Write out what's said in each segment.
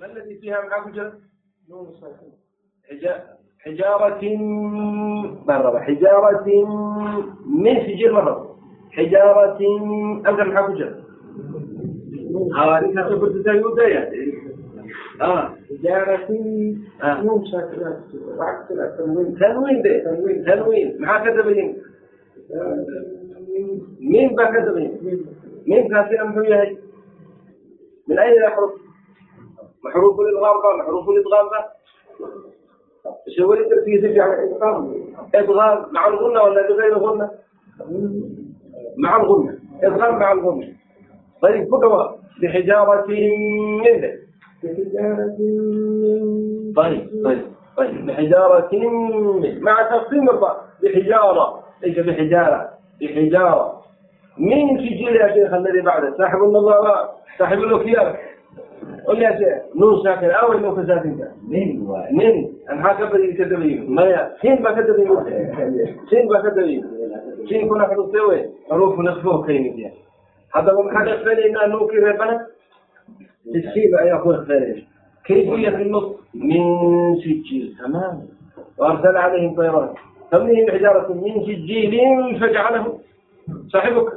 ما الذي فيها معاه جر نون الصوتية حجارة مرة حجارة من سجل مرة حجارة أمزح معاه جر ها لسه تقول تزايد يعني اه إدارة مو مشاكلات تنوين تنوين ده تنوين تنوين مع كذبين مين بقى كذبين مين كان في أمثلة من أين الأحرف maxruufu lidqaam ba maxruufu lidqaam ba isla weli dartigiisa fiican idqaam idqaam maca alguna wala bigayri guna maca alguna idqaam maca alguna ayib ku dhawa bixijaabatin min طيب طيب طيب. بحجارة من مع تقسيم الضاء. بحجارة. ليس بحجارة؟ بحجارة. من سجل يا شيخ الذي بعده؟ ساحب النظارات ساحب الوكيال قل لي نون ساكن اول نون ساكن نين نين maxaa ka badi kadabay maya siin baa kadabay siin baa kadabay siin kuna xuruufte wey xuruufu nasbo ka yimid ya haddaba maxaan iqbelaynaa nuunkii reebana sijiiba ayaa ku iqbeelaya kayfu yakinu min sijiil tamaam waarsala calayhim tayran. Tamnihim xijaaratu min sijiilin fajcalahu saaxibuka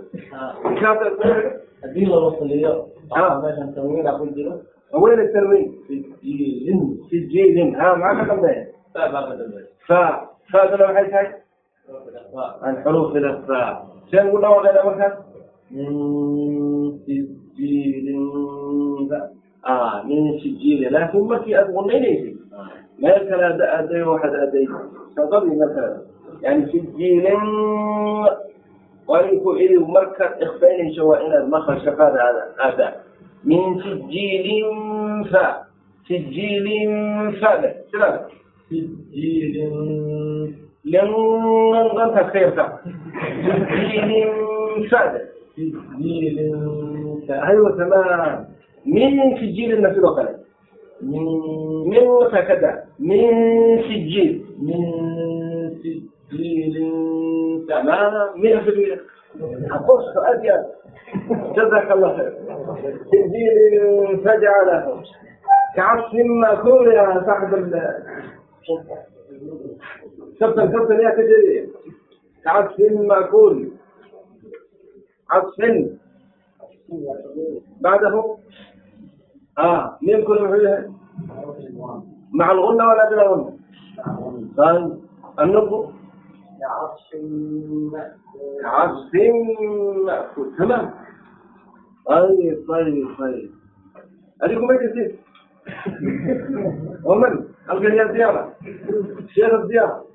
haddii laba saliyo meeshan tanwiina ku jiro وين التنوين في الجن في الجيل ها ما قدمناه فاء ما قدمناه فاء فاء تلو حيث هاي الحروف الأخفاء شنو نقول له ولا من سجيل آه من سجيل لكن ما في أقول إليه ما يكل أدي واحد أدي تضري مثلا يعني سجيل وإنكو إلي مركز إخفاني شوائنا المخرج شقادة هذا أداء من سجيل فاء سجيل فاء سلام سجيل لن ننتهي خير فاء سجيل فاء سجيل ايوه تمام من سجيل النفس الوكالة من من هكذا من سجيل من سجيل تمام مئة في المئة أقول تبديل فجعل كعصف مما كره صاحب ال شفت الخط اللي تجري كعصف مأكول عطف بعده اه مين كل محلها مع الغنة ولا بلا غنة طيب النقطة كعصف مأكول تمام Aí, pai, pai. Ali como é que é isso? ومن القرية الزيارة شيخ الزيارة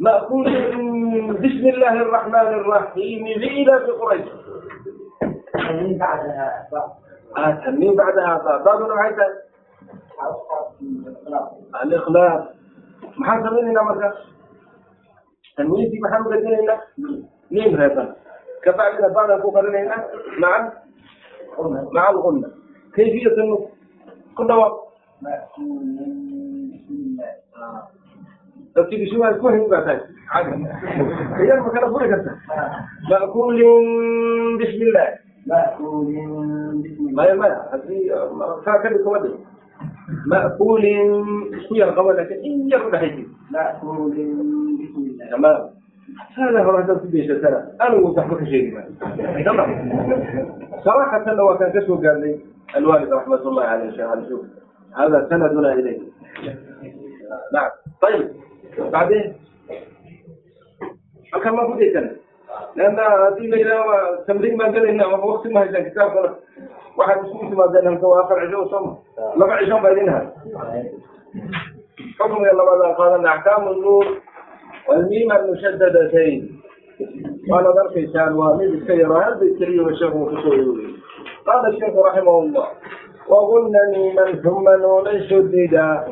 مأخوذ من بسم الله الرحمن الرحيم بإلى في قريش تنين بعدها آه تنين بعدها بعض نوعيتها الإخلاص محاسب لنا مرة تنين في محمد لنا مين هذا كفعلنا بعض الفقراء لنا نعم مع الغنة كيفية النطق كل وقت تبتدي شو الكهن بعدين عادي هي المكان فوري كده مأكول بسم الله مأكول بسم الله ما هذه فاكر كوادي مأكول شو يا غوالا كده إيه يا غوالا مأكول بسم الله تمام هذا هو هذا في بيش السنة أنا وصاحبك شيء ما تمام صراحة لو كان كسو قال لي الوالد رحمة الله عليه شيخ علي شوف هذا سندنا إليه نعم طيب بعدين كان ما بدي كان لأن هذه ليلة تمرين ما قال لنا وقت ما هي كتاب واحد مسلم ما قال لنا هو آخر عشاء وصم لقى عشاء بعدينها حكم يلا بعد قال أحكام النور والميم المشددتين قال ذلك لسان وامد السيران بالكري والشيخ وخشوي قال الشيخ رحمه الله وغن ميما ثم نونا شددا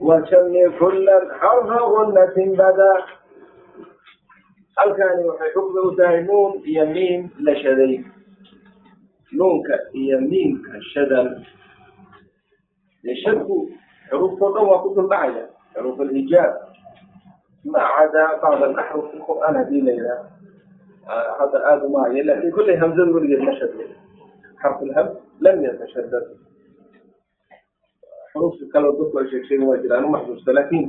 وسمي كلا حرف غنة بدا الكان حكم تاي نون يمين لشدي نونك يمين كالشدل يشد حروف الضوء كتب معي حروف الإيجاب ma cada bacd axruf fi qur'aan haddii la yidhaah hadda aada umaayo laakiin kullay hamzada weligeed ma shadad xarfulhams lam yatashadad xuruufta kaleo dadku ay sheeg sheegen waa jira anu maxsuusta laakiin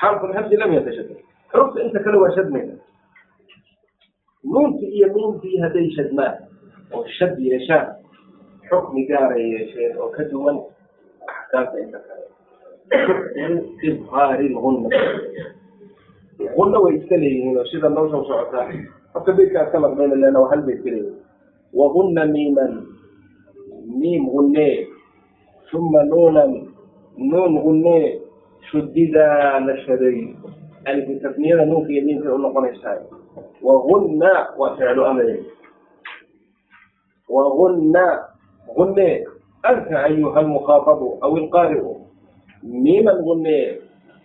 xarfulhamsi lam yatashadad xuruufta inta kale waa shadmayna nuunti iyo nuuntii hadday shadmaan oo shad yeeshaan xukmi gaaray yeesheen oo ka duwan axkaamta inta kale ibhaarilhunna gunna way iska leeyihiin oo sida noo soo socotaa horta beydkaas ka maqmayna leena waa hal beyd ka leeyihiin wagunna miiman miim gunnee uma nuunan nuun gunnee shudidaa la shaday. Tasniyada nuunka iyo miimkay unoqonaysaa wagunna waa ficlu amri. Wagunna gunnee anta ayuha almukhaatabu aw ilqaari'u miiman gunnee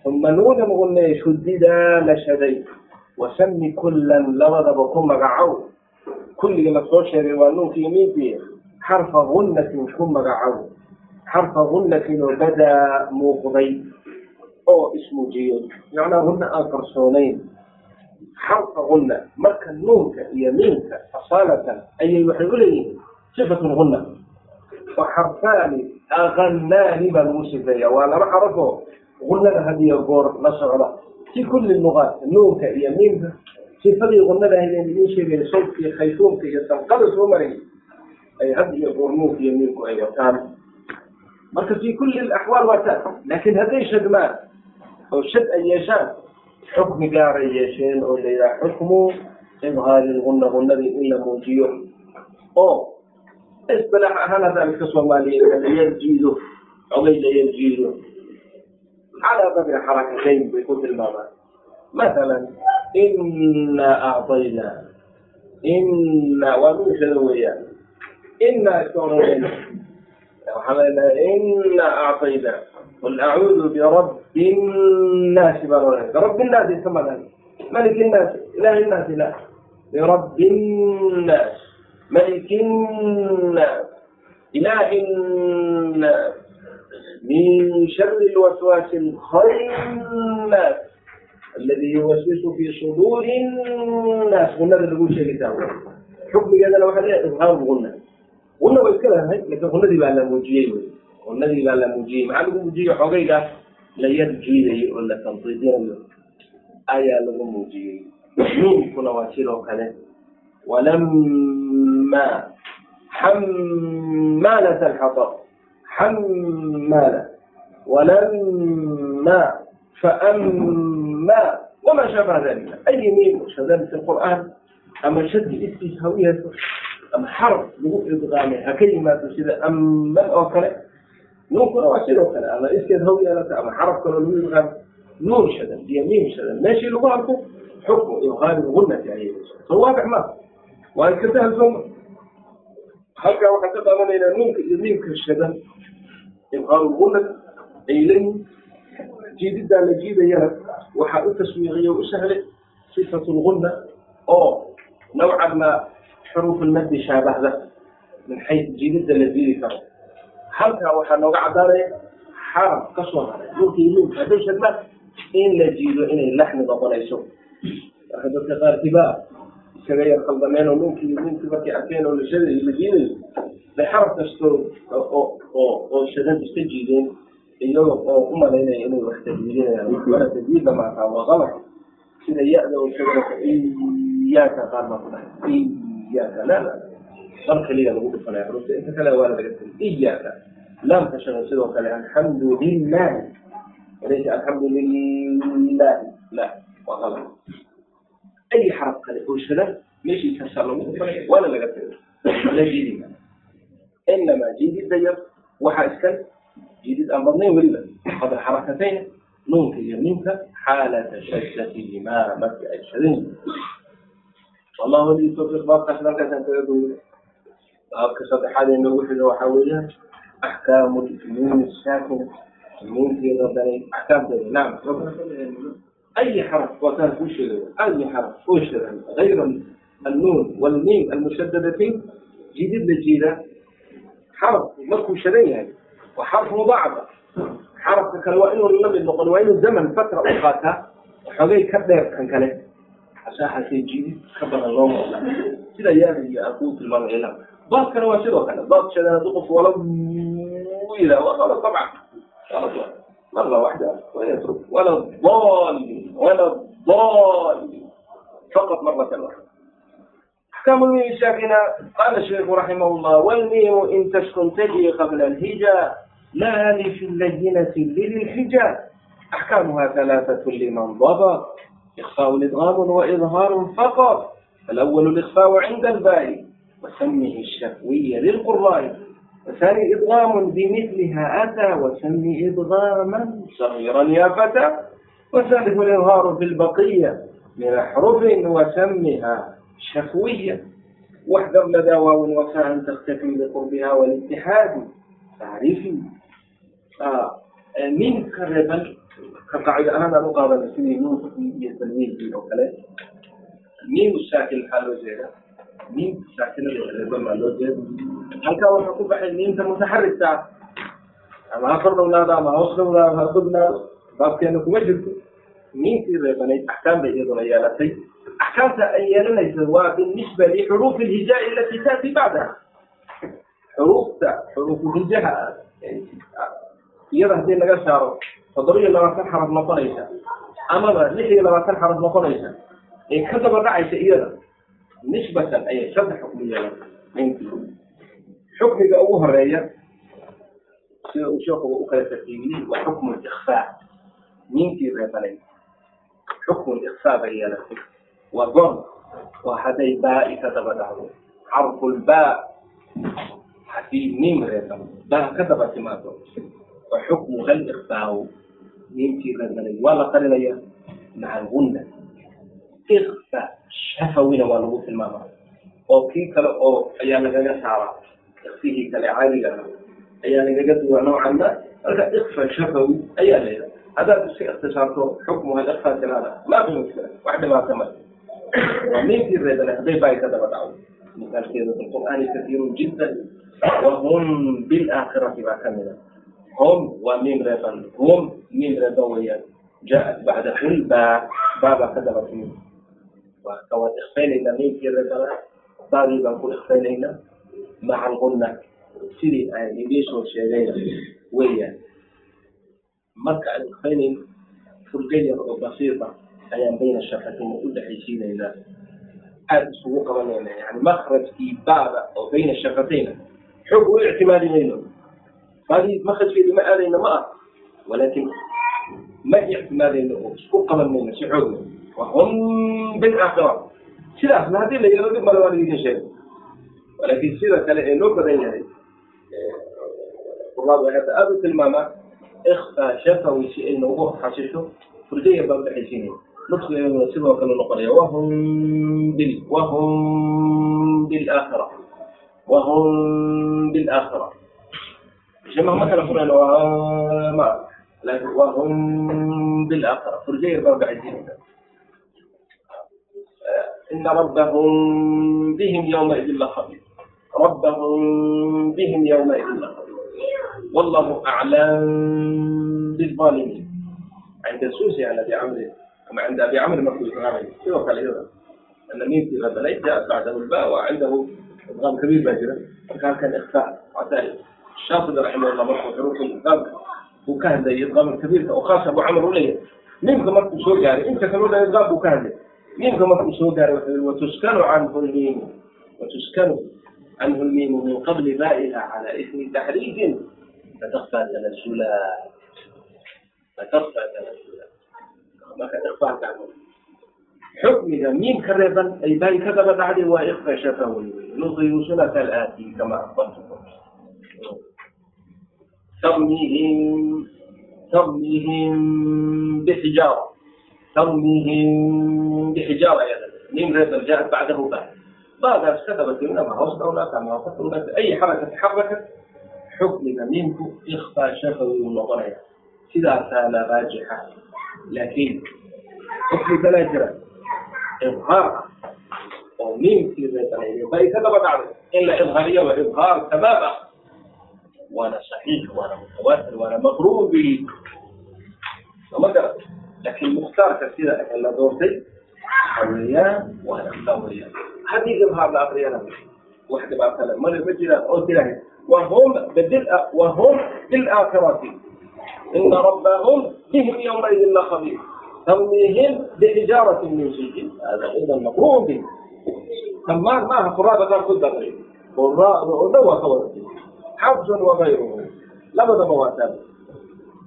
uma nuunan gunnee shudidaa la shaday wasami kullan labadaba ku magacow kulligii la soo sheegay waa nuunka iyo miimkii xarfa gunnatin ku magacow xarfa gunnatin oo badaa muuqday oo ismuujiyey macnaa gunna aan qarsoonayn xarfa gunna marka nuunka iyo miimka asaalatan ayay waxay u leeyihiin sifatun gunna wa xarfaani aqanaani baa lagu sifeeya waa laba xarafoo gunnada hadiyo goor la socda fi kulli lugaat nuunka iyo miimka sifadii gunnada ahaydeen sheegay sawdkii khayfuumka iyo sanqada soo maray ay had iyo goor nuunka iyo miimku ay wataan marka fi kulli axwaal waa taa laakiin hadday shadmaan oo shad ay yeeshaan xukmi gaaray yeesheen oo layidhaha xukmu ibhaari lgunna gunnadii in la muujiyo oo isbilaax ahaan haddaan iska soomaaliyeed layarjiido ogay layarjiido calaa qadri xarakatayn bay ku tilmaamaan masalan ina acطayna ina waa nuushada weeyaan ina iska oranayna waxaan leenahay ina acطayna qul acuudu birabbi nnaasi baan oranay birabbi nnaasi iska madan malik nnaasi ilahi nnaasi la birabbi nnaas ملك الناس إله الناس من شر الوسواس الخناس الذي يوسوس في صدور الناس. qunada lagu sheegaysaa xukmigeedana waxaa leeyahay izhaaru qunna qunna way iska leedahay laakiin qunadii baa la muujiyey wey qunadii baa la muujiyey maxaa lagu muujiyey xogaygaas la yar jiidayo oo la tanqiidinayo ayaa lagu muujiyey nuunkuna waa sidoo kale walama xamaalat alxatab حمال ولما فأما وما شابه ذلك أي ميم شذان في القرآن أما شد استشهوية أما حرف لغو إدغامها كلمات شذا أما أو كلا نون كلا وشير وكلا أما أما حرف كلا لغو إدغام نون شذان دي ميم ماشي لغو حكم إبغام الغنة يعني فهو واضح ما وأنت تهزم halkaa waxaan ka qaadanaynaa nuunka iyo miimka shadan ibhaarulgunad ay leeyihiin jiididaa la jiidayana waxaa u taswiiqiye u sahlay sifatu lgunna oo nawcan ma xuruuf lmadi shaabahda min xays jiidida la jiidi karo. Halkaa waxaa nooga cadaanaya xaraf ka haray nuunka iyo miimka hadday shadmaan in la jiido inay laxni noqonayso. Marka dadka qaarkibaa iskaga yar khaldameen oo nuunkii ninkii markay arkeen oo la shaday la jiidayo bay xaraf kastoo oo oo oo shadan iska jiideen iyaga oo u malaynaya inay wax tajwiidinayaan wala tajwiidna maataa waa qalab. Sida ya-da oo shadaka iyaaka qaar baa ku dhahay. Iyaaka la la. Mar kaliya lagu dhufanaya xurufta inta kale waa laga tiri iyaaka laamka shadan sidoo kale alxamdu lillahi walaysa alxamdu lillahi la waa qalab أي حرف كله هو شذا ماشي يكسر له ولا لا قتل لا جديد إنما جديد دير وحاسكن جديد أمرني ولا هذا حركتين نونك يمينك حالة شدتهما مكة الشذين والله لي توفيق باب كسر كسر تقول باب كسر حالة إنه وحده وحاولها أحكام النون الساكنة النون في ربنا أحكام دي نعم أي حرف وتنفشه أي حرف فشر غير النون والميم المشددتين جديد للجيلة حرف مركو شريان وحرف مضاعفة حرف كان وإنه النبي النقل وإنه زمن فترة أخاتها وحوغي كبير كان كله عشان حسين جديد كبر الله سيدا يابي يا أخوة المرء إلا ضاد كان واشده كان ضاد شدنا دقف ولا إلى ولا طبعا مرة واحدة ولا ولا ضال ولا الضالين فقط مرة واحدة أحكام الميم الساكنة قال الشيخ رحمه الله والميم إن تسكن تجي قبل الهجاء لا في اللينة للحجاء أحكامها ثلاثة لمن ضبط إخفاء إدغام وإظهار فقط الأول الإخفاء عند الباء وسمه الشفوي للقراء وثاني إدغام بمثلها أتى وسمي إدغاما صغيرا يا فتى وثالث الإظهار في البقية من أحرف وسمها شفوية واحذر لدى واو وفاء تختفي لقربها والاتحاد تعريفي من كربل كقاعدة أنا مقابلة سيدي نون في تلميذ في أوكالات مين الساكن حاله زيادة مين ساكن الكربل ماله زيادة هل كان وحكو بحي مين تمتحرك ساعة أما أخر دولا أما أخر دولا أما baabkeena kuma jirto. Ninkii reebanayd axkaam bay iyaduna yeelatay. Axkaamta ay yeelanaysa waa binisba lixuruuf alhijaai alatii taati bacdaha xuruufta xuruufulhijaha ah. iyada haddii laga saaro toddobiyo labaatan xaraf noqonaysa amaba lix iyo labaatan xaraf noqonaysa ee ka daba dhacaysa iyada nisbatan ayay saddex xukmu yeelatay. Xukmiga ugu horreeya sida uu sheekhuba u kala tartiibiyey waa xukmu ikhfaa ninkii reebanay xukun iksaa bay yeelatay waa goon. Oo hadday baa'i ka daba dhacdo. Xarfulbaa haddii niim reeban baa ka daba timaado. Fa xukmu hal iksaau reebanay waa la qarinaya. Maca algunna shafawina waa lagu tilmaama oo kii kale oo ayaa lagaga saaraa. Iksihii kale caadiga ahaa ayaa lagaga duwaa noocanna marka iksa shafawi ayaa leedahay دوا نوعا ما هذا إخفاء شفوي أيام لنا هذا الشيء اختصارته حكمها الإخفاء كلا ما في مشكلة واحدة ما كمل ومن في الرجل هذي باي كذا بدعوا مثال كذا القرآن كثير جدا وهم بالآخرة ما كملوا هم وميم ربا هم ميم ربويا جاءت بعد كل باء بابا كذبت ميم وكوات إخفالنا ميم في ربا باقي بنقول إخفالنا مع الغنة سيري marka aan dukaynayno furgo yar oo basiira ayaan bayna shafatayni u dhexaysiinaynaa aada isugu qabanayna yani makrajkii baada oo bayna shafatayna xoog u ictimaadi mayno baadii aadayna ma ah walaakin ma ictimaadayno oo isku qaban si xoogna wahum bilaakhira sidaasna haddii la yeelo dhib male waa laidin sheegay. Walaakin sida kale ee loo badan yahay quraadu hadda aada u tilmaamaa shafaweyse ay noogu xasisho furdaya baa udhexaysiinaya nudkigeeduna sidoo kale noqonaya wahum bil wahum bilaakhira wahum bilaakhira jamac ma kala furayno ma wahum bilaakhira furdaya baa udhexaysiinaysa إن ربهم بهم يومئذ لخبير ربهم بهم يومئذ لخبير والله أعلم بالظالمين عند السوسي عن أبي عمرو أما عند أبي عمرو مكتوب تماما سوى كالإيضا أن ميم في غزلين جاءت بعده الباء وعنده إدغام كبير باجرة فكان كان إخفاء عتائب الشاطبي رحمه الله مركو حروف الإدغام وكان ده إدغام كبير وخاصة أبو عمرو وليه ميم كمركو سوى جاري أنت كانوا ده إدغام وكان ميم كمركو سوى جاري وتسكن عنه الميم وتسكن عنه الميم من قبل بائها على إثم تحريج فتخفى تنزلا فترفع تنزلا maka irfaa kacdo xukmiga miim ka reeban ay baay ka daba dhacday waa iqfashata wey nudiyu sunat alaati kama akbartukum tarmihim tarmihim bixijaara tarmihim bixijaara miim reeban jaat bacdahu ba baadaas ka daba tirina ma hoos dhowlaata ma hoos dhowlaata ay xaraka taxarakat xukmiga minku ikhfaa shafawigu noqonaya sidaasaa la raajixa laakiin xukmi kalaa jira ibhaar ah oo miimkii reebanayay ba ka daba dhacday in la ibhaariyo ibhaar tamaam ah waana saxiix waana mutawaatir waana maqruubun bihi sooma gara laakiin mukhtaarka sida la doortay waxaa weeyaan waana saa weeyaan haddii ibhaar la akriyana wax dhibaa kale male ma jiraan oo tilahay wahum badil ah wahum bilaakhirati ina rabbahum bihim yawmaidin lakhabiir tawmiihim bixijaaratin min sijin hada idan maqruun bih dhammaan maaha quraada qaar ku daray quraada oo dhan waa ka wada xafsun wagayruhu labadaba waa taab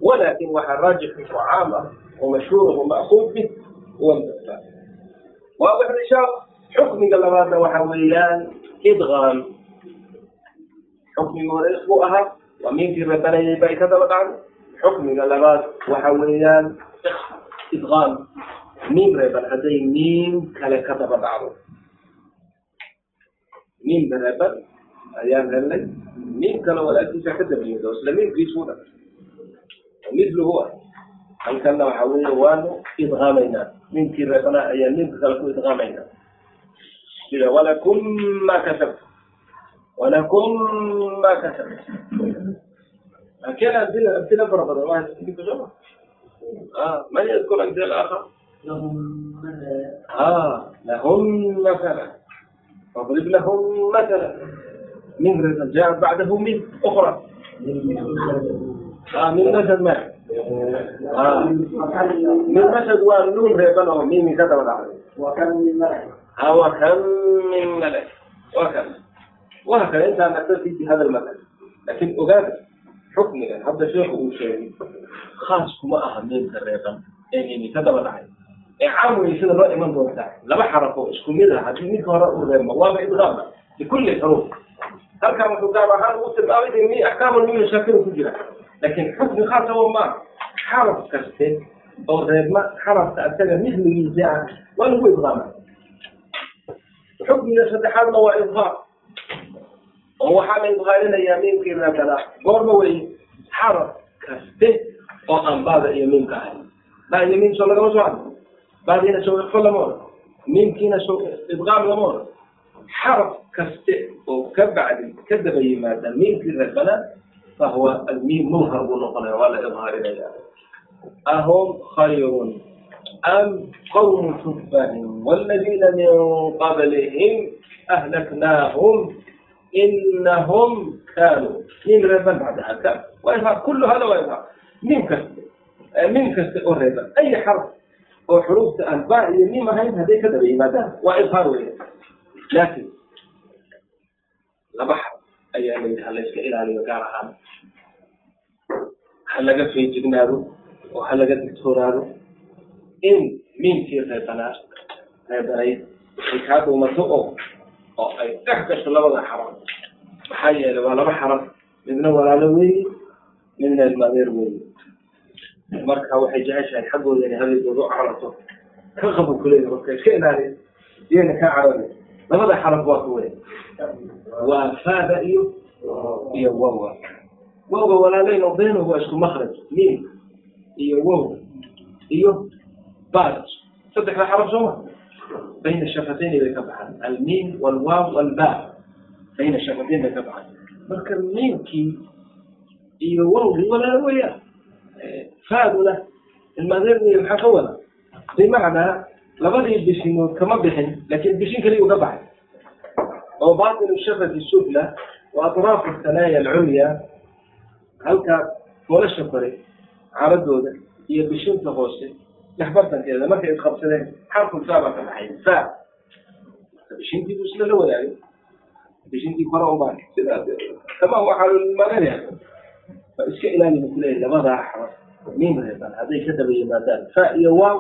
walakin waxaa raajixu caam ah ومشهوره مأخوذ به هو المفتاح واضح إن شاء الله؟ حكم قال هذا وحويان idqaam xukmigooda isku ahaa waa miinkii la banayay bay ka daba dhacday xukmiga labaad waxa weeyaan idqaam miim reeban hadday miim kale ka daba dhacdo miimka reeban ayaan helnay miim kale walaalkiisa ka daba yimid oo isla miimkiisuudha midluhu ah halkanna waxa weeye waanu idqaamaynaa miimkii reebana ayaan miimka kale ku idqaamaynaa sida walakum ma kasabtum walakum ma kasabtum لكن أمثلة أمثلة مرة بدل واحد يجيب جمع آه من يذكر أمثلة آخر؟ لهم آه لهم مثلا فاضرب لهم مثلا من جاء بعده من أخرى آه من مثل ما آه من مثل والنون ريبانهم مين كتب العربي وكم من مرحبا وكم من ملك وكم وهكذا أنت نكتفي بهذا المثل لكن أجاب حكمنا هذا شيخ وشيء خاص كما أهمين كريبا يعني كتب العربي عامل sida loo iman doontaa laba xarafo isku mid ah haddii ninka hore uu reemo waaba idgaama bikulli xuruuf halkan wuxuu gaab ahaan ugu tilmaamay in mi axkaamu min shaakir ku jira laakiin xukmi khaasa oo ma xaraf kaste oo reebma xarafka asaga misligiisa ah waa lagu idgaama xukmiga saddexaadna waa idhaar oo waxaa la idhaarinayaa miimkii reebana goorma weeye xaraf kaste oo aan baada iyo miimka ahayn baa iyo miim soo lagama soo hadlo بعدين سوى إخفاء لمولا ممكن سوى إبغام لمولا حرف كست وكبعد كذب أي مادة ممكن ربنا فهو الميم مظهر ونقنا ولا إظهار إليه أهم خير أم قوم تبع والذين من قبلهم أهلكناهم إنهم كانوا من ربا بعد حكام وإظهار كل هذا وإظهار من كسر من كسر الربا أي حرف أو حروف أنباء يمين ما هي هذه كذا بإمادة وإظهار وإيه لكن لبحر أي أن يتحلس الإلهي وقال هذا هل لقى في جبناه وهل لقى دكتوراه in miimkii reebanaa reebanayd ay kaa dhuumato oo oo ay dhex gasho labada xaraf maxaa yeelay waa laba xaraf midna walaalo weeye midna ilmaadeer weeye marka waxay jeceshahay xaggooda inay hadalkooda u cararto ka qabo kuleeya marka iska ilaaliya iyana kaa carari labada xaraf waa kuwe waa faada iyo iyo wawa wawga walaaleyn oo beenuhu waa isku makraj miim iyo wow iyo bad saddexda xaraf sooma bayna shafatayni bay ka baxaan almiim walwaaw walba bayna shafatayn bay ka baxaan marka miimkii iyo wawgii walaalo weeyaan faaduna ilmaadeerniyo maxaa ka wada bimacnaa labadii bishimood kama bixin laakiin bishin kaliyu ka baxay oo baatinu shafati sufla wa atraafu thanaaya alculya halkaa folasha kore caradooda iyo bishinta hoose dhexbartankeeda markay isqabsadeen xarful faa baa ka baxay fa bishintii buu isla la wadaagay bishintii kore unbaa sidaas kama waxaa ilmaadeer iska ilaali buu kuleeyahay labadaa xaraf miim reeban hadday ka daba yimaadaan fa iyo waaw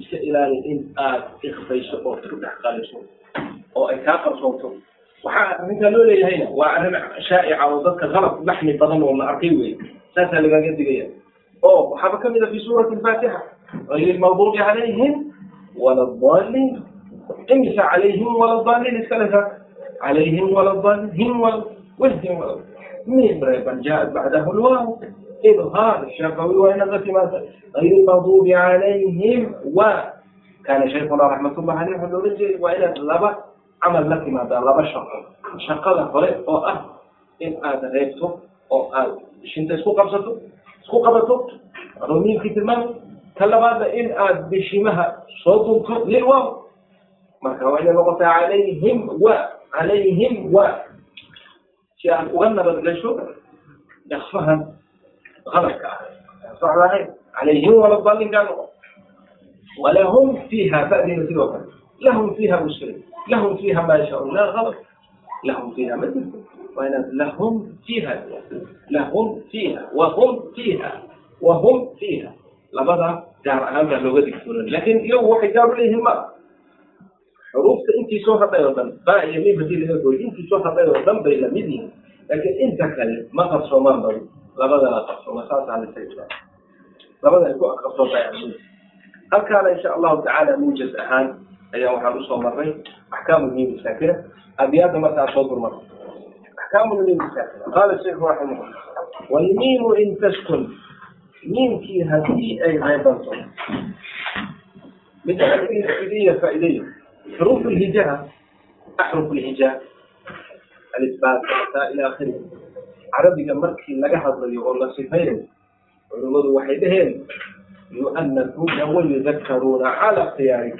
iska ilaali in aad ikfayso oo ku dhex qaliso oo ay kaa qarsoonto waxaa arrintaa loo leeyahayna waa arrin shaa'ica oo dadka qalab laxmi badan oo la arkay wey saasaa lagaaga digaya oo waxaaba ka mid a fi suurati alfaatixa غير المغضوب عليهم ولا الضالين امسى عليهم ولا الضالين السلفة عليهم ولا الضالين ولا وزهم ولا ميم ريبا جاءت بعده الواو إظهار الشفوي وإنغة ماذا غير المغضوب عليهم و كان شيخنا رحمة الله عليه حلولي وإلى اللبا عمل لك ماذا لبا شقا شقا لفريق أو أهل إن آذا ريبتو أو آذا شنت اسكو قبضتو اسكو قبضتو رومين في المال كلا بعد إن أد بشمها صوت للواو مركا وإن نقطة عليهم وعليهم و شيء أغنى بدل شو يخفهم غلط صحيح عليهم ولا الضالين كانوا ولهم فيها فأذن سلوكا لهم فيها مشكلة لهم فيها ما يشاءون لا غلط لهم فيها مثل وإن لهم فيها لهم فيها وهم فيها وهم فيها لبدا جار labada gaar ahaan baa looga digtoonan laakiin iyagu waxay gaar u ma. Xuruufta intii soo hadhay oo dhan baa iyo mibadiilagoy intii soo hadhay oo dhan bay la mid yihiin. Laakiin inta kale ma qarsoomaan badi labadana qarsooma saasaa lasairaa labada ay ku qarsoontahay aduun halkaana insha allahu tacaala muujaz ahaan ayaa waxaan u soo marray axkaamulmiim saakira abyaadda markaa soo gurmar axkaamulmiim saakira qaala sheikhu raximahullah walmiimu in taskun miimkii haddii ay reebanto mid faidiya faa'ideyo xuruuf lhijaa axruf lhijaa alisbaat taa ila akhiri. Carabiga markii laga hadlayo oo la sifaynayo culimmadu waxay dhaheen yu'anafuuna wayudakaruuna cala ikhtiyaarik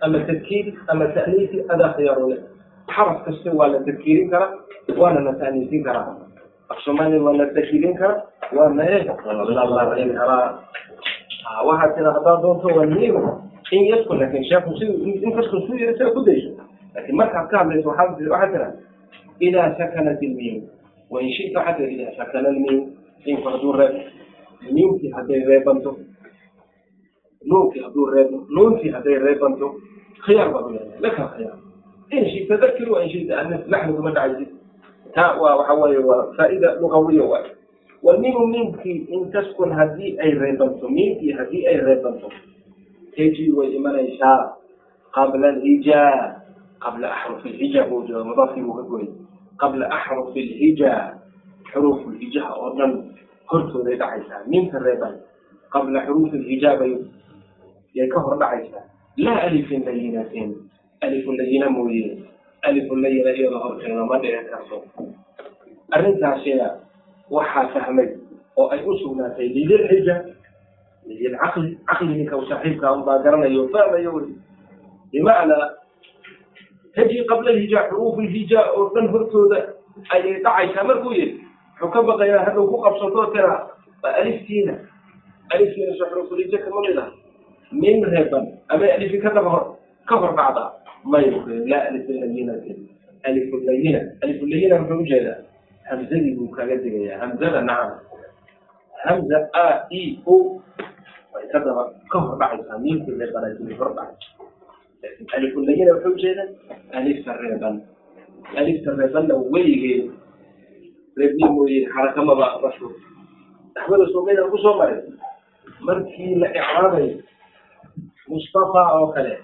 ama tadkiiri ama ta'niisi adaa khiyaaru leh. Xaraf kasta waa la tadkiirin karaa waana la ta'niisin karaa. Af waa la tadkiirin karaa e la larin karaa waxaad tira haddaad doonto waa niim in yadku laakin sheekhu si inkastoo su yiri sida ku dayso. Laakiin markaad ka hadlayso waxaad tira idaa sakanat ilmiim wain shita tira idaa sakana almiim miimku hadduu reeb miimkii hadday reebanto. Nuunkii hadduu reebo nuunkii hadday reebanto. Khiyaar baad u laka khiyaar. In shita dakir wa shita anas laxni kuma dhacaysid. Taa waa waxa weeye waa faa'ida lugawiya waay walmiimu miimkii in taskun haddii ay reebanto miimkii haddii ay reebanto teji way imanaysaa qabla alhijaa qabla axruf ilhijaa buu jooga mudaafkii buu ka goyay. Qabla axruf ilhijaa xuruuf ilhijaha oo dhan hortooday dhacaysaa miimka reeban qabla xuruuf ilhijaa bay yay ka hor dhacaysaa. Laa alifin layinatin alifun layina mooye alifun layina iyadoo horteeda ma dhici karto. Arrintaasina waxaa fahmay oo ay u sugnaatay lililxija lilcaqli caqliginka u saaxiibka un baa garanayo fahmayo wey bimacnaa taji qabla alhijaa xuruuf ilhijaa oo dhan hortooda ayay dhacaysaa. Markuu yidhi wuxuu ka baqayaa hadhow ku qabsato tira waa aliftiina aliftiina soo xuruufulhija kama mid ah. Min reeban ama alifi ka daba hor ka hor dhacda may laa alifin layinatin alifun layina alifun layina muxuu u jeedaa hamzadii buu kaga digayaa. Hamzada nacam. Hamza a e o way ka daba ka hor dhacaysaa. Miimkii reebanay hor dhacay layina wuxuu u jeedaa alifta reeban alifta reebanna weligeed reebni xarakamaba mashhuur naxwada soomeyda ku maray. Markii la icraabayo mustafa oo kale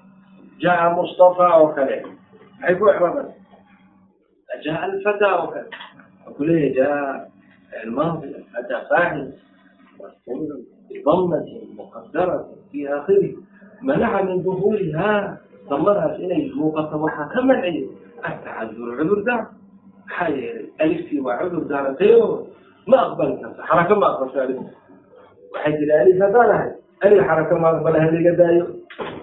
jaa mustafa oo kale maxay ku icraaban jaa alfata oo kale فكل ده الماضي أتى فاعل مذكور بضمة مقدرة في آخره منع من ظهورها ضمرها إليه مقدمها كمنعي التعذر عذر دار حير ألف وعذر دار غيره ما أقبلت حركة ما أقبلت عليه وحيث الألف دارها ألي حركة ما أقبلها اللي قدايو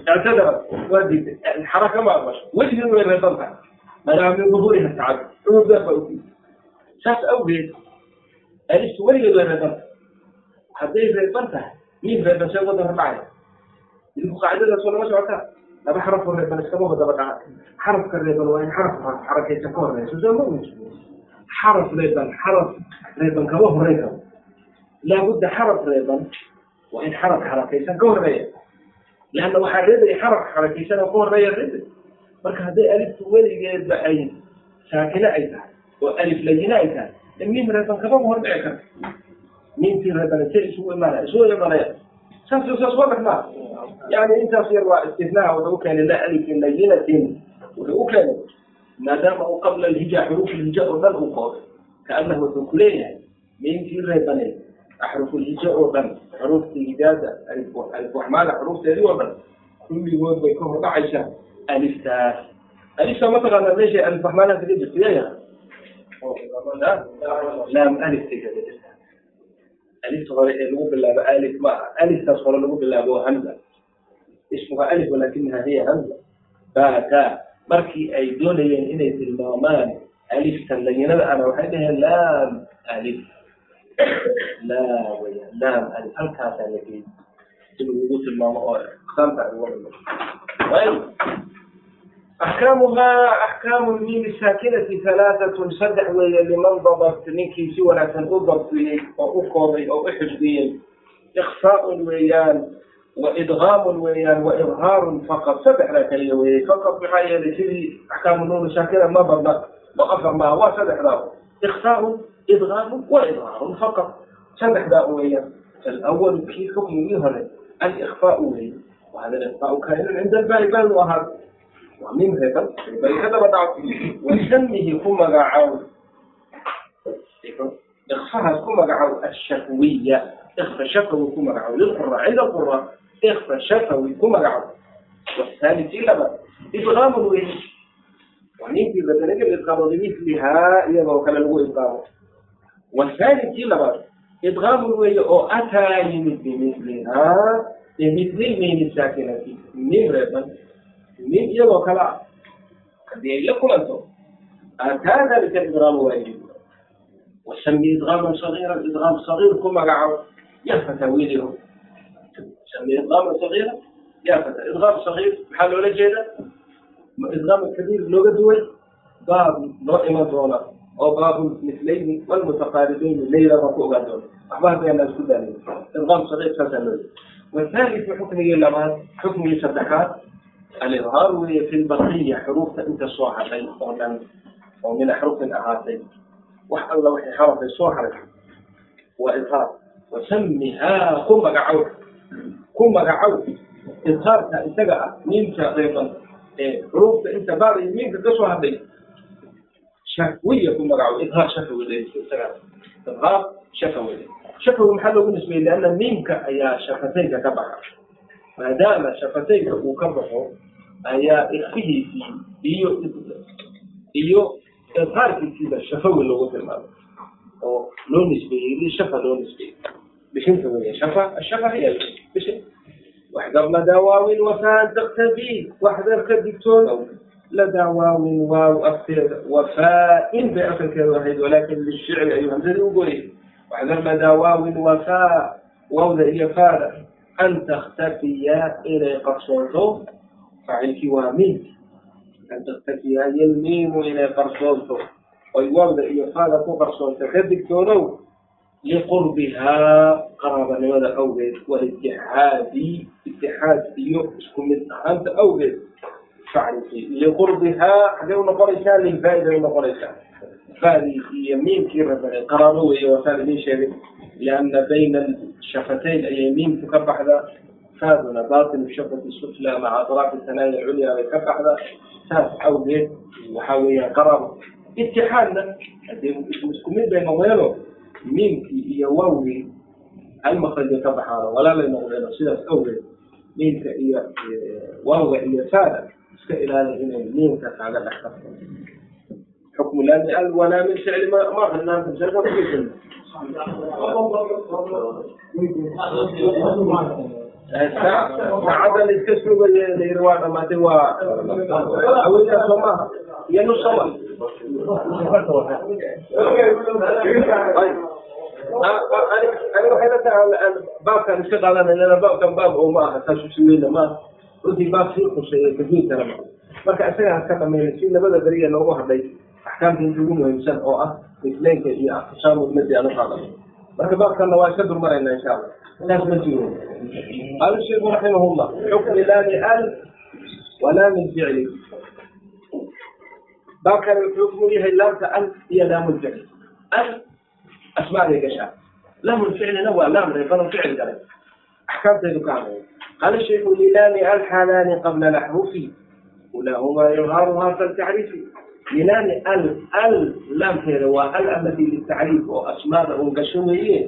اعتذرت وديت الحركة ما أقبلت وجه من رضا منع من ظهورها التعذر عذر saas awgeed alistu weligeed way reeban tahay hadday reeban tahay miin reeban see wada idinku qaacidadaasoo lama socotaa laba xarafoo reeban iskama wadaba dhaca xarafka reeban waa in xaraf xarakaysa ka horeyso soo ma xaraf reeban xaraf reeban kama horeyn karo. Laabudda xaraf reeban waa in xaraf xarakaysan ka horreeya leanna waxaa reebaya xaraf xarakaysan oo ka horreeya reebay marka hadday aliftu weligeedba ay saakile ay tahay oo alif layine ay tahay miin reeban kama hor dhici karta. Miintii reebanase isugu imaanaya isugu imanaya saas saas waa dhaqmaa yani intaas yar waa istifnaaha wuxuu u keenay la alifin layinatin wuxuu u keenay maadaama uu qabla alhija xuruuf oo dhan uu qooday kaanahu wuxuu ku leeyahay miintii reebanay axrufu lhija oo dhan xuruuftii hijaada alif waxmaada xuruufteedii oo dhan kulligood bay ka hor aliftaas. Alifta mataqaanaa meeshay alif waxmaadaha kaga jirta yaya laam alifta jirta alifta hore ee lagu bilaabo alif ma aha aliftaas hore lagu bilaabo hamza. Ismuha alif walakinaha hiya hamza. Bata markii ay doonayeen inay tilmaamaan alifta layinada ana waxay dhaheen laam alif. Laa weya laam ali halkaasaa la geeyey si lagugu tilmaamo oo aqsaamta ay wada ayb أحكامها أحكام الميم الساكنة ثلاثة صدح وهي لمن ضبط نكي سوى لكن أضبط أو أقضي أو أحجبي إخفاء ويان وإدغام ويان وإظهار فقط صدح لك اليوي فقط بحاجة لسيدي أحكام النون الساكنة ما ضبط وأفر ما هو صدح له إخفاء إدغام وإظهار فقط صدح له ويان الأول في حكم يهرب الإخفاء ويان وهذا الإخفاء كائن عند الباربان وهذا ومن هذا بل هذا بدأ وسمه كما قاعوا إخفاها كما قاعوا الشفوية إخفى شفوي كما قاعوا للقراء عند القراء إخفى شفوي كما قاعوا والثالث لبا إدغام الوجه ومن في ذلك الإدغام بمثلها يضع كلا الوجه إدغام والثالث لبا إدغام الوجه أو أتى بمثلها بمثل من الساكنة من ربا من iyadoo kale ah haddii ay la kulanto ataa dalika idgaam waajib wasami idgaaman sagiira idgaam sagiir ku magacaabo yaa fata wiiliho sami idgaaman sagiira yaa fata. Idgaam sagiir maxaa loola jeeda idgaam kabiir looga duway? Baab noo iman doona oo baabu mislayni walmutaqaaribayni leyla ku ogaan doona. Waxba hadayna isku daanay idgaam sagiir saasaa loo alidhaar weeye fi lbaqiya xuruufta inta soo hadhay oo dhan oo min axrufin ahaatay wax alla waxay xarafay soo haray waa idhaar wasamihaa ku magacow ku magacow idhaarka isaga ah miinka reeban ee xuruufta inta baadayo miinka ka soo hadhay shahwiya ku magacow idhaar shahwi shahwi shahwi maxaa loogu nisbeeyey lianna miinka ayaa shafatayka ka baxa maadaama shafatayka uu ka baxo ayaa ifihiisii iyo iyo qaarkiisiiba shafawi loogu tilmaamay oo loo nisbeeyey shafa loo nisbeeyey. Bishinta weeye shafa ashafa hiya bishin waxdarna dawaawin wafaadaqta bi waxdarka digtoonow لدواو واو أصل وفاء بأصل كالوحيد ولكن للشعر أيها الذي أقول واحذر لدواو وفاء واو ذا هي فارة أن تختفي إلى قصوته faacilkii waa mint daktasiyaa yalmiimu inay qarsoonto oy waawda iyo faada ku qarsoonto ka digtoonow liqurbihaa qaraabanimada awgeed walitixaadi itixaad iyo isku mid ahaanta awgeed. Facilkii liqurbihaa xaggay u noqonaysaa u noqonaysaa. Faadii iyo miimkii rabanay qaraabo weeye waa saan idiin sheegay lianna bayna shafatayn ayay miimku ka baxdaa أي يمين تكبح ذا فاذنا باطن الشفة السفلى مع أطراف الثنايا العليا يكبح ذا ثالث أوجد وحاوية قرابة اتحادنا مسكومين بين وينه miimkii iyo waawgii hal makraj ka baxaano walaalay noqdeen sidaas awgeed miimka iyo waawga iyo faada iska ilaali inay miimka kaaga dhex karto xukmu laami al walaa min ficli ma ma aqrinaan tamsalka la iska sugaye layiri waa dhamaatay waa awinkaa soo maaha iyo nus la tahay baabkan iska qaadanayna baabkan baab ma aha saas usuweyna maaha runtii baab sii khuseeya kajuudkana ma marka isaga ha ka dhamayna si labada beriya noogu hadhay axkaamta inta ugu muhiimsan oo ah misleenka iyo aqsaamulmadi aan u marka baabkanna waa iska durmarayna insha allah saas ma jiro قال الشيخ رحمه الله حكم لام ال ولام الفعل باب كان الحكم هي لام ال هي لام الفعل ال اسماء الاشياء لام الفعل نوع لام يظل bilaani al al laamteeda waa al allati litacriif oo asmaada un gasho weeye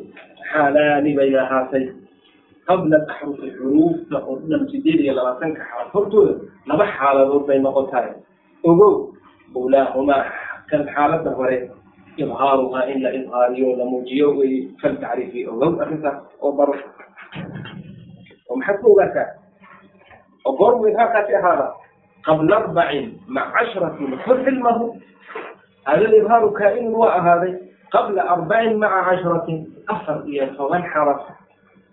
xaalaani bayna ahaatay qabla axrufi xuruufta oo dhan sideed iyo labaatanka xaalad hortooda laba xaaladood bay noqotahay ogow ulaahumaa kan xaaladda hore. Ibhaaruhaa in la ibhaariyo la muujiyo wey fal ogow arrintaas oo baro oo maxaad ku ogaataa oo goormu ibhaarkaasi ahaada هذا قبل أربع مع عشرة خذ علمه هذا الإظهار كائن وهذا قبل أربع مع عشرة afar iyo toban xaraf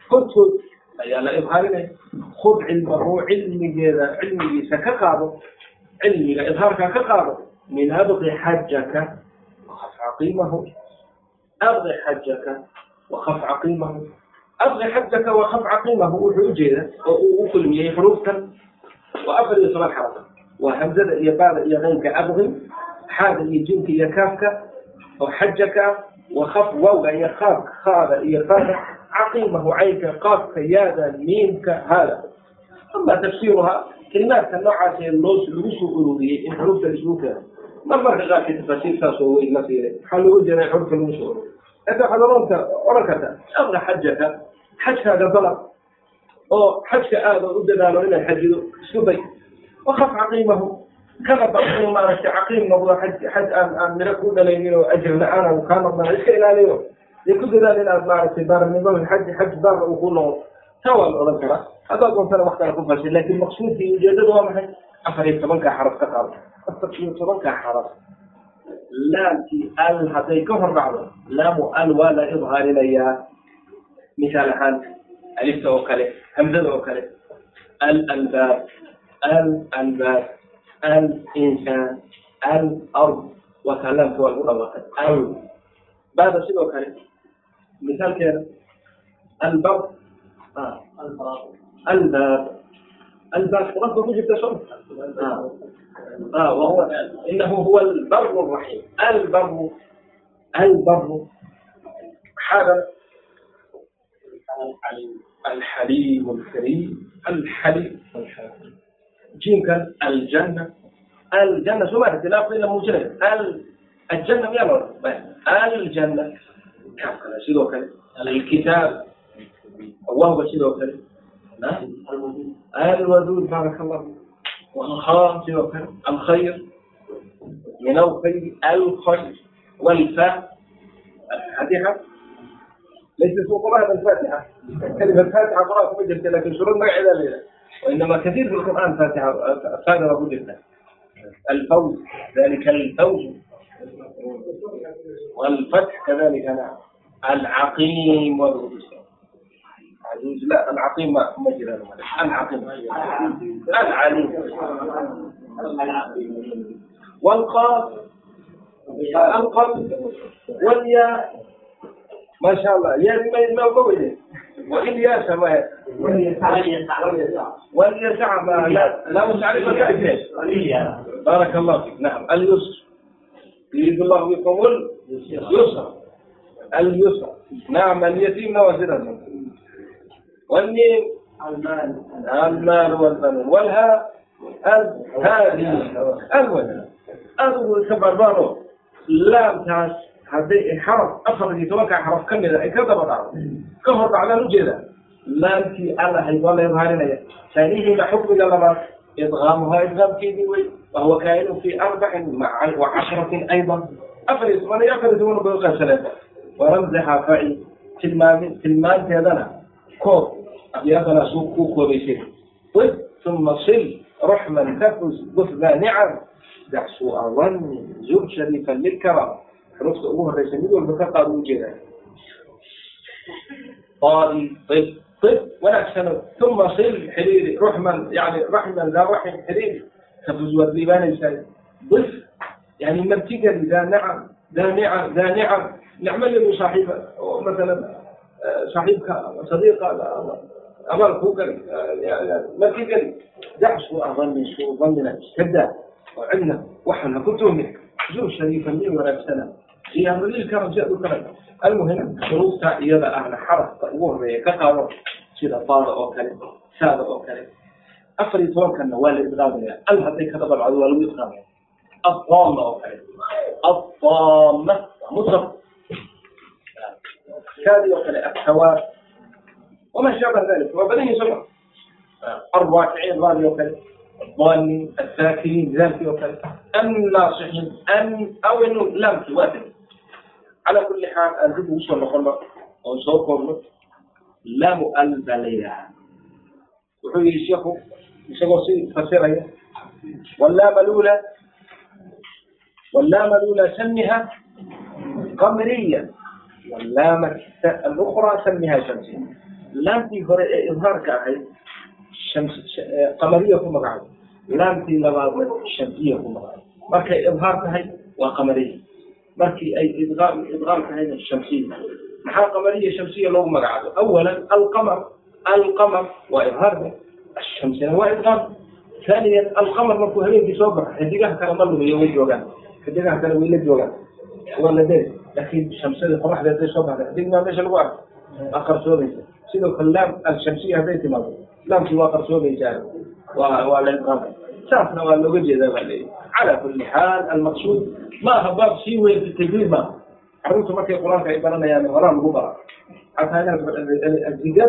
hortood ayaa la idhaarinaya khud cilmahu cilmigeeda cilmigiisa ka qaado cilmiga idhaarka ka qaado min abqi xajaka wakaf caqiimahu abqi xajaka wakaf caqiimahu abqi xajaka wakaf caqiimahu wuxuu ujeeda oo uu u kulmiyey xuruuftan waa afar iyo toban xaraf waa hamzada iyo baada iyo qaynka abqi xaada iyo jinka iyo kaafka oo xajaka wakaf wawga iyo qaabka haada iyo faada caqiimahu caynka qaabka yaada miimka haada ama tafsiiruha kelimaadka noocaas ee loo lagu soo ururiyey in xuruufta isugu keeno mar marka qaarkii tafaasiir saas oo weyn la siiray waxaa loogu jeedaa xurufta lagu soo ururiy laakiin waxaad oran ka oran kartaa abqa xajaka xajkaaga dalab oo xajka aada u dadaalo inaad xajido isku day. Wakaf caqiimahu. Kana baq maaragtay caqiim noqdo xaj xaj aan aan miro ku dhalaynin oo ajir la'aan aan kaa noqdana iska ilaaliyo. Dee ku dadaal inaad maaragtay baaranimada xaj xaj baarna uu ku noqdo. Taa waa la odhan karaa. Haddaad doontana wax kale ku fashay laakiin maqsuudkii ujeedada waa maxay? Afar iyo tobankaa xaraf ka qaado. Afar iyo tobankaa xaraf. Laamkii al hadday ka hor dhacdo laamu al waa la idhaarinayaa. Misaal ahaan alifta oo kale hamzada oo kale al albaab al albaab al insaan al ard waa kaa laamka waa lagu dhawaaqay al baada sidoo kale misaalkeeda albab الباب الباب رب وجد صوت آه. آه وهو إنه هو البر الرحيم البر alxaliim alkariim alxaliim alxakim jiimkan aljanna aljanna soo maaragtay laafkeeda muujinaya aljanna miyaa la odhan aljanna kaafkana sidoo kale alkitaab allahba sidoo kale alwaduud baaraka allahu والخاء الخير من الخير الخير والفاء الفاتحة laysa suu qur'aan alfaatixa kelima faatixa qur'aan kuma jirta laakiin surad magaceedaa la yidhaha وإنما كثير في القرآن فاتحة فاتحة وجدة الفوز ذلك الفوز والفتح كذلك نعم العقيم والرجسان عجوز لا العقيم ما مجرى العقيم العليم والقاف القلب والياء maasha allah ymaway wain yaasha maya wan yartaca laamu tacrifa ka ifne baaraka allah fik nacam alyusr yuriid allah bikum lyusra alyusra nacam alyatiimna waa sidaas والنيم المال والبنون والهاء هذه الوجه الوجه كبربره لام تاس هذه حرف أفر دي توقع حرف كم إذا كذا بطعم كفر على الوجهة لام في الله حيوان يظهر لنا ثانيه محب إلى الله إدغامها إدغام كيدي وهو كائن في أربع مع وعشرة أيضا أفرز من يفرز من بلغة ثلاثة ورمزها فعي تلمان تلمان تيدنا كوب أبيضنا سوق كوكو بيسير ثم صل رحما تفز بثبى نعم دعسو أظن زور شريفا للكرم حرفت أبوه الرسمي والبكاء وجهه طاري طب طب ولا سنة ثم صل حريري رحما يعني رحما لا رحم حريري تفز والذيبان يسال ضف يعني مرتقى ذا نعم ذا نعم ذا نعم نعمل له صاحب مثلا صاحبك صديق أمر أخوك مرتقى دعس وأظن سوء ظننا كذاب iyo daliilkana si aad u kale almuhim shuruudta iyada ahna xarafka ugu horreeya ka qaado sida baada oo kale saada oo kale. Afar iyo tobankanna waa la idqaaminaya al hadday ka dabadcdo waa lagu idqaamaya addaamna oo kale. Addaamna musaf saadi oo kale asawaad waman shaabah dalik waa badan yihiin soma arwaakiciin raadi oo kale. الضالين الساكنين ذلك وكذا الناصحين أن أو إنه لامك واحد calaa kulli xaal aan dib ugu soo noqono oon soo koobno laa mualif baa la yidhaahaa wuxuu yihi sheikhu isagoo si fasiraya wallaama lula wallaama lula samiha qamriya wallaama alukhraa samiha shamsiya. Laamtii hore ee ibhaarka ahayd e, qamariya ku magacdo laamtii labaadna shamsiya ku magacdo markay ibhaar tahay waa qamariya قمرية كما قال لامتي لبعض شمسية كما قال مركي إظهار كاهي وقمرية مركي أي إدغام إدغام كاهي الشمسية محا قمرية شمسية لو مقعد أولا القمر القمر وإظهار الشمس هو إدغام ثانيا القمر مركو هلين في صبح حديقها كان ضلوا يوم الجوغان حديقها كان ويل الجوغان ولا دين لكن الشمسية القمر زي صبح حديق ما مش الوقت آخر سوري سيدو كلام الشمسية هذي saasna waa looga jeedaa baa leeyahy calaa kulli xaal almaqsuud ma baab sii weyn fi tajriib maaha carruurta markay qur'aanka ay baranayaan horaa lagu bara xataa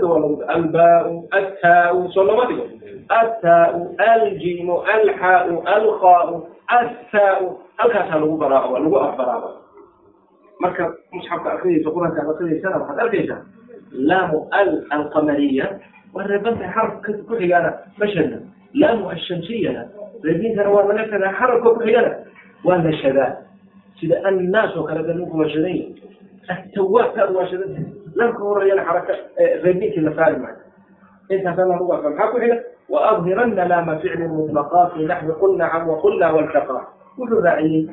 waa lagu albaau attaau soo looma dhigo attaau aljimu alxaau alqaau attaau halkaasaa lagu baraa waa lagu afbaraaba marka musxafka akridaysa qur'aanka akridaysana waxaad arkaysaa laamu al alqamariya waa reebantahay xarafka ku xigaana laamu ashamsiyana reebinkan waa laga tagaa xarafka ku xigana waa nashadaa sida annaas oo kale daninku waa shadan yahay ahtawaabkaadu waa shadanta lanka horreeyana xaraka reebinkii la saari maayo intaasa lagu afaa maxaa ku xiga waadhiranna laama ficlin mutlaqaati naxwi qul nacam waqul laa waltaqaa wuxuu raaciyey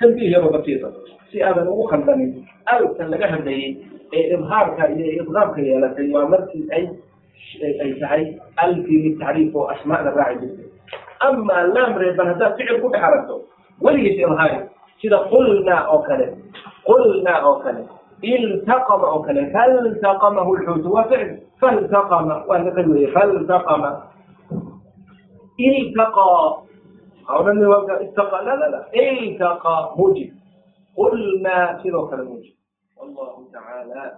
tanbiih yaroo basiita si aadan ugu khaldanin awdkan laga hadlayey ee ibhaarka iyo idqaamka yeelatay waa markii ay يا لكي ومركز أي أي سعي ألف للتعريف وأسماء الراعي جدا أما لام ريبان هذا فعل كل حركته وليس إظهاري كذا قلنا أو كلام قلنا أو كلام التقم أو كلام فالتقمه الحوت وفعل فالتقم وهذا كلمة فالتقم التقى أو أنه اتقى لا لا لا التقى موجب قلنا كذا كلام موجب والله تعالى